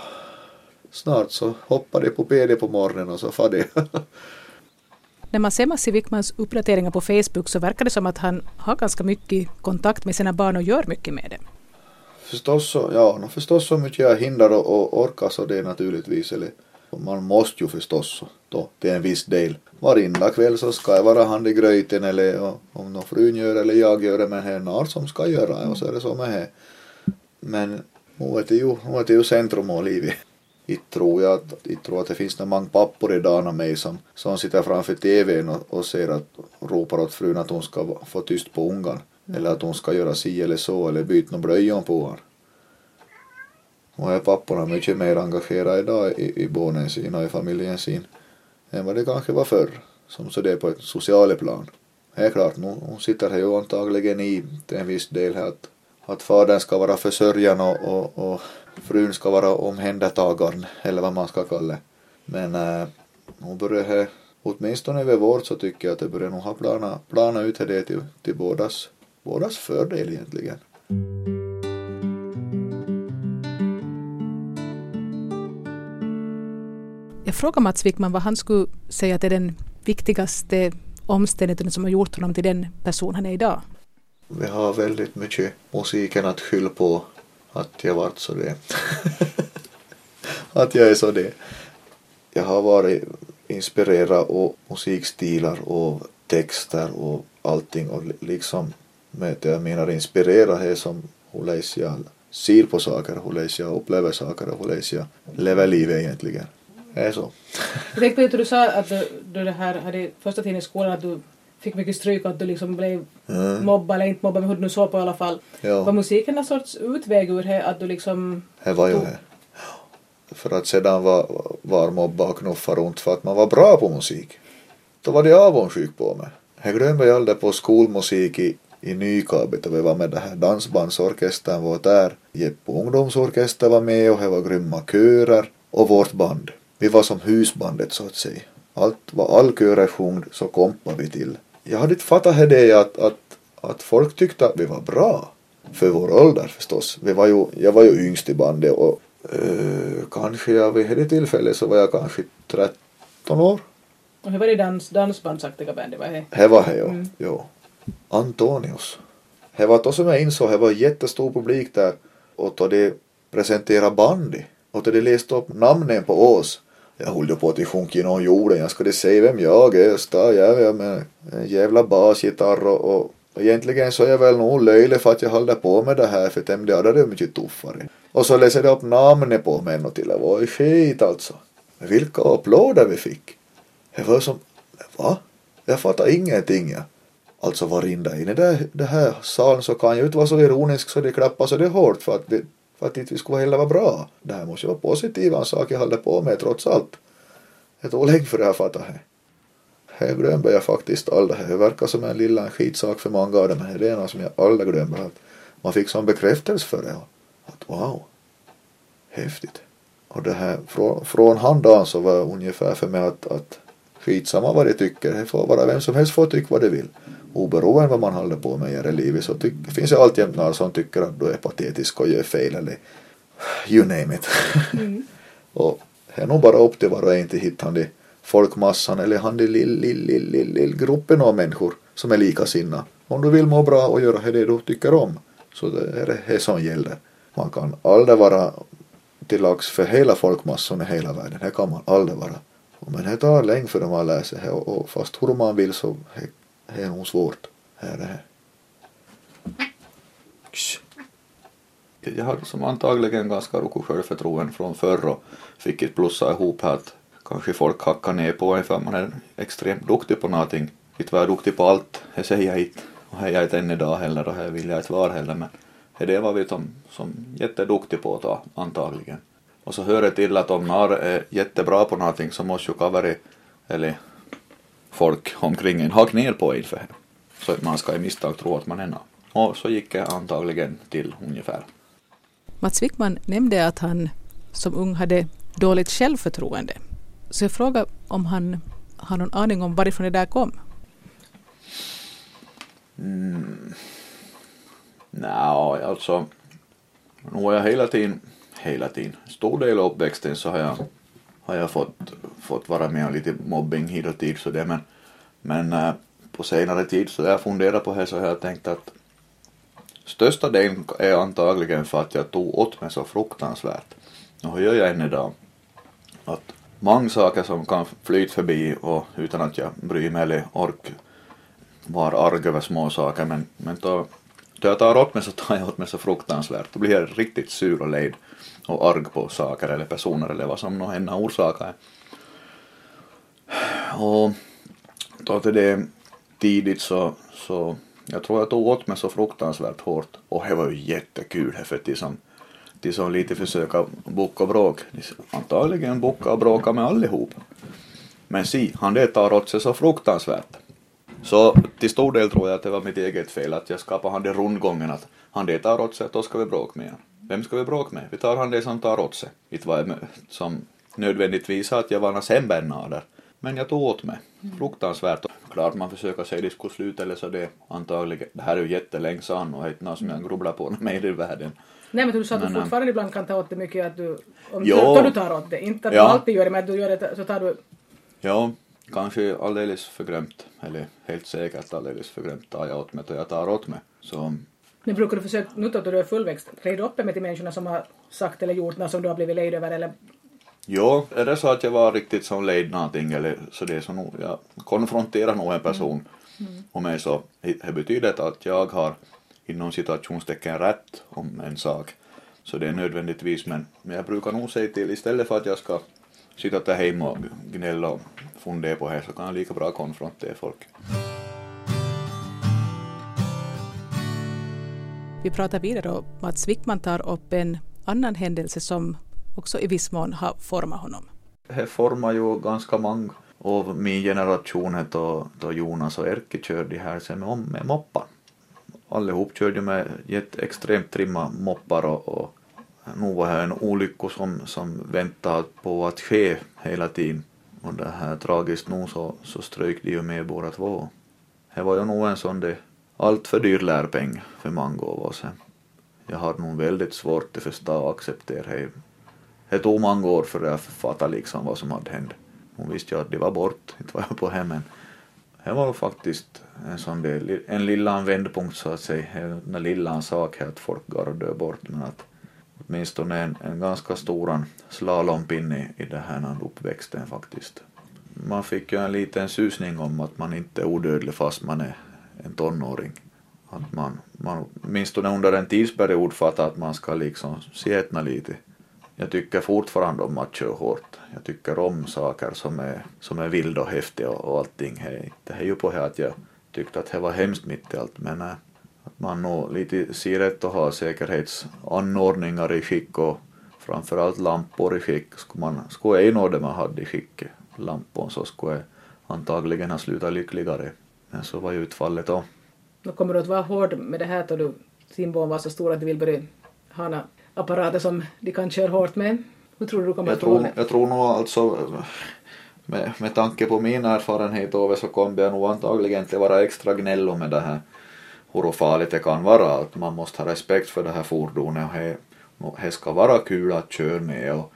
snart så hoppar det på PD på morgonen och så far det. När man ser Massi Wickmans uppdateringar på Facebook så verkar det som att han har ganska mycket kontakt med sina barn och gör mycket med dem. Förstås så, ja, förstås så mycket jag hindrar och, och orkar så det är naturligtvis. Eller, man måste ju förstås då till en viss del. Varenda kväll så ska jag vara hand i gröten eller om någon frun gör eller jag gör det men det är någon som ska göra och så är det så med det. Men nu är det ju, nu är det ju centrum av livet. Inte tror jag att, tror att det finns många pappor i med mig som, som sitter framför tvn och, och ser att ropar åt frun att hon ska få tyst på ungan. Mm. Eller att hon ska göra si eller så eller byta någon blöjon på honom. Och är papporna mycket mer engagerade idag i, i barnen sina och i familjen sin än vad det kanske var förr. Som så det är på ett socialt plan. Det är klart, nu, hon sitter det ju antagligen i till en viss del här att, att fadern ska vara försörjaren och, och, och frun ska vara omhändertagaren eller vad man ska kalla det. Men äh, nu börjar det, åtminstone över vårt så tycker jag att det börjar nog ha plana, plana ut det till, till bådas, bådas fördel egentligen. Fråga Mats Wickman vad han skulle säga att är den viktigaste omständigheten som har gjort honom till den person han är idag. Vi har väldigt mycket musiken att skylla på att jag varit så det. att jag är så det. Jag har varit inspirerad av musikstilar och texter och allting och liksom med det jag menar inspirera är som hur läser jag ser på saker, hur läser jag upplever saker och hur läser jag lever livet egentligen. Det är så. Jag tänkte på att du sa att du, du det här hade första tiden i skolan att du fick mycket stryk och att du liksom blev mm. mobbad eller inte mobbad men hur du nu såg på i alla fall. Ja. Var musiken en sorts utväg ur det att du liksom... Det var ju det. För att sedan var, var mobba och knuffa runt för att man var bra på musik. Då var de avundsjuk på mig. Jag glömmer ju aldrig på skolmusik i, i Nykabi då vi var med det här dansbandsorkestern var där. Jeppo ungdomsorkester var med och det var grymma körer och vårt band. Vi var som husbandet så att säga. Allt vad all körer sjöng så kompade vi till. Jag hade inte fattat det att, att, att folk tyckte att vi var bra. För vår ålder förstås. Vi var ju, jag var ju yngst i bandet och uh, kanske jag vid det tillfället så var jag kanske 13 år. Och hur var det dans, dansbandsaktiga bandet? Var det? Det var det jo. Mm. jo. Antonius. Det var då som jag insåg, det var jättestor publik där och då de presenterade bandy och då de läste upp namnen på oss jag höll på att sjunka genom jorden. Jag skulle se vem jag är. Står jag med en jävla basgitarr och, och, egentligen så är jag väl nog löjlig för att jag håller på med det här för dem det är mycket tuffare. Och så läser de upp namnet på mig och till. Det var skit alltså. Men vilka applåder vi fick. Det var som, va? Jag fattar ingenting. jag. Alltså varenda in i det, det här salen så kan jag ju inte vara så ironisk så det klappar så det är hårt för att det, för att inte vi skulle heller vara bra. Det här måste ju vara positiva saker jag håller på med trots allt. Det tog länge för det här fattar jag. Jag glömde jag faktiskt aldrig. Det verkar som en lilla skitsak för många av dem, men det är något som jag aldrig glömmer. Att man fick sån bekräftelse för det. Att wow, häftigt. Och det här, från, från han dagen så var ungefär för mig att, att skitsamma vad de tycker. Det får vara vem som helst får tycka vad de vill. Oberoende vad man håller på med i livet så tyck, finns det alltid några som tycker att du är patetisk och gör fel eller you name it. Mm. och det är nog bara upp till var och en till hitta de folkmassan eller han de lill, lill, lill, lill, lill gruppen av människor som är likasinnade. Om du vill må bra och göra det du tycker om så det är det, det som gäller. Man kan aldrig vara till lags för hela folkmassan i hela världen. Det kan man aldrig vara. Men det tar länge för man lär sig det och fast hur man vill så det är nog svårt. Det är det. Jag hade som antagligen ganska roko självförtroende från förr och fick ett plussa ihop här att kanske folk hackar ner på en för man är extremt duktig på någonting. Inte vara duktig på allt, det säger jag inte. Och det är jag inte än idag heller och det vill jag inte vara heller men det var vi som, som jätteduktig på då, antagligen. Och så hör det till att om någon är jättebra på någonting så måste ju kaveri eller folk omkring en haka ner på en för. Så man ska i misstag tro att man är någon. Och så gick det antagligen till ungefär. Mats Wickman nämnde att han som ung hade dåligt självförtroende. Så jag frågar om han har någon aning om varifrån det där kom? Mm. Nej, alltså. Nu har jag hela tiden, hela tiden, stor del av uppväxten så har jag, har jag fått, fått vara med om lite mobbing hit och dit så det men, men äh, på senare tid så jag funderat på det så har jag tänkt att största delen är antagligen för att jag tog åt mig så fruktansvärt. Och hur gör jag än idag? Att många saker som kan flyta förbi och utan att jag bryr mig eller ork vara arg över små saker men, men då då jag tar åt mig så tar jag åt mig så fruktansvärt. Då blir jag riktigt sur och lejd och arg på saker eller personer eller vad som än har orsakat Och då till det tidigt så, så jag tror jag tog åt mig så fruktansvärt hårt och det var ju jättekul för de som, de som lite försöker boka och bråk, antagligen boka och bråka med allihop. Men si, han det tar åt sig så fruktansvärt. Så till stor del tror jag att det var mitt eget fel att jag skapade han det rundgången att han det tar åt sig, då ska vi bråka med honom. Vem ska vi bråka med? Vi tar han det som tar åt sig. Inte var jag som nödvändigtvis att jag var någon sämre Men jag tog åt mig. Fruktansvärt. Klart man försöker säga det sluta eller så det antagligen. Det här är ju jättelänge sedan och inte något som jag grubblar på mer i världen. Nej men du sa att du eh, fortfarande ibland kan ta åt dig mycket att du, om jo, du tar åt dig. Inte att ja. du alltid gör det men att du gör det så tar du Ja, kanske alldeles förglömt, eller helt säkert alldeles förglömt tar jag åt mig och jag tar åt mig. Så, men brukar du försöka, nu då du är fullväxt, reda upp med till människorna som har sagt eller gjort något som du har blivit lejd över eller? Jo, är det så att jag var riktigt som lejd någonting eller så det är så nog, jag konfronterar nog en person mm. och mig så det betyder att jag har inom situationstecken rätt om en sak. Så det är nödvändigtvis men, men jag brukar nog säga till istället för att jag ska sitta där hemma och gnälla och fundera på det så kan jag lika bra konfrontera folk. Vi pratar vidare och Mats Wickman tar upp en annan händelse som också i viss mån har format honom. Det formar ju ganska många av min generation då, då Jonas och Erkki körde här sen med, med moppar. Allihop körde med extremt trimma moppar och, och nu var det en olycka som, som väntade på att ske hela tiden. Och det här tragiskt nog så, så strök de ju med båda två. Det var ju nog en sån det allt för dyr lärpeng för många av oss. Jag har nog väldigt svårt att förstå och acceptera det. Det tog många år för jag fattade liksom vad som hade hänt. Hon visste ju att de var bort, inte var jag på hemmen. Det var faktiskt en sån del, en lilla vändpunkt så att säga, en lilla sak här att folk går och dör bort men att åtminstone en, en ganska stor slalompinne i den här uppväxten faktiskt. Man fick ju en liten susning om att man inte är odödlig fast man är en tonåring. Att man, man åtminstone under en tidsperiod fattar att man ska liksom sietna lite. Jag tycker fortfarande om att köra hårt. Jag tycker om saker som är, som är vilda och häftiga och, och allting. Det är ju på här att jag tyckte att det var hemskt mitt i allt men äh, att man nog lite ser rätt att ha säkerhetsanordningar i skick och framförallt lampor i skick. Skulle, man, skulle jag nå det man hade i skick, lampor, så skulle jag antagligen ha slutat lyckligare. Så var ju utfallet då. Då kommer du att vara hård med det här då du, barn var så stor att du vill börja ha apparater som de kan köra hårt med? Hur tror du du kommer Jag att tror, jag tror nog alltså med, med tanke på min erfarenhet Ove så kommer jag nog antagligen inte vara extra gnällo med det här hur farligt det kan vara. Att man måste ha respekt för det här fordonet och det, och det ska vara kul att köra med och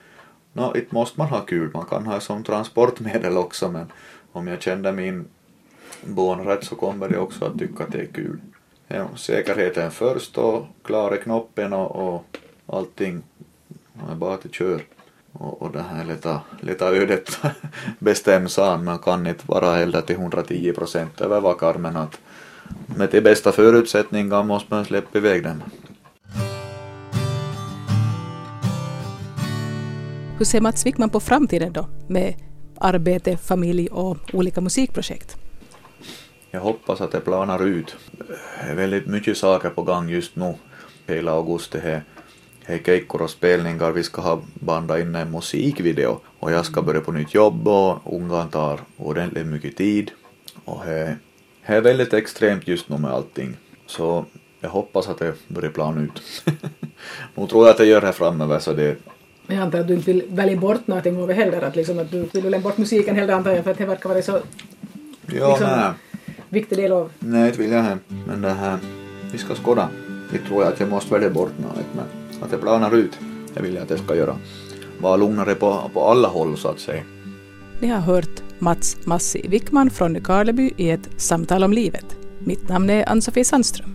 no, inte måste man ha kul, man kan ha det som transportmedel också men om jag kände min barn rätt så kommer de också att tycka att det är kul. Ja, säkerheten först och klara knoppen och, och allting. Man är bara att kör. Och, och det här leta, leta ödet bestäms an. Man kan inte vara heller till 110 procent övervakad men att med de bästa förutsättningar måste man släppa iväg den. Hur ser Mats Wickman på framtiden då med arbete, familj och olika musikprojekt? Jag hoppas att det planar ut. Det är väldigt mycket saker på gång just nu. Hela augusti är är keikkor och spelningar. Vi ska ha bandat in en musikvideo och jag ska börja på nytt jobb och ungan tar ordentligt mycket tid. Och det är väldigt extremt just nu med allting. Så jag hoppas att det börjar plana ut. nu tror jag att det gör det framöver så det Jag antar att du inte vill välja bort någonting heller, att, liksom att du vill lämna bort musiken heller antar jag, för att det verkar vara så Ja, Liksom- nej. Viktig del av... Nej, inte vill jag hem. Men det här, vi ska skåda. Vi tror jag att jag måste välja bort något, men att det planar ut, det vill jag att det ska göra. Vara lugnare på, på alla håll så att säga. Ni har hört Mats Massi Wickman från Karleby i ett samtal om livet. Mitt namn är Ann-Sofie Sandström.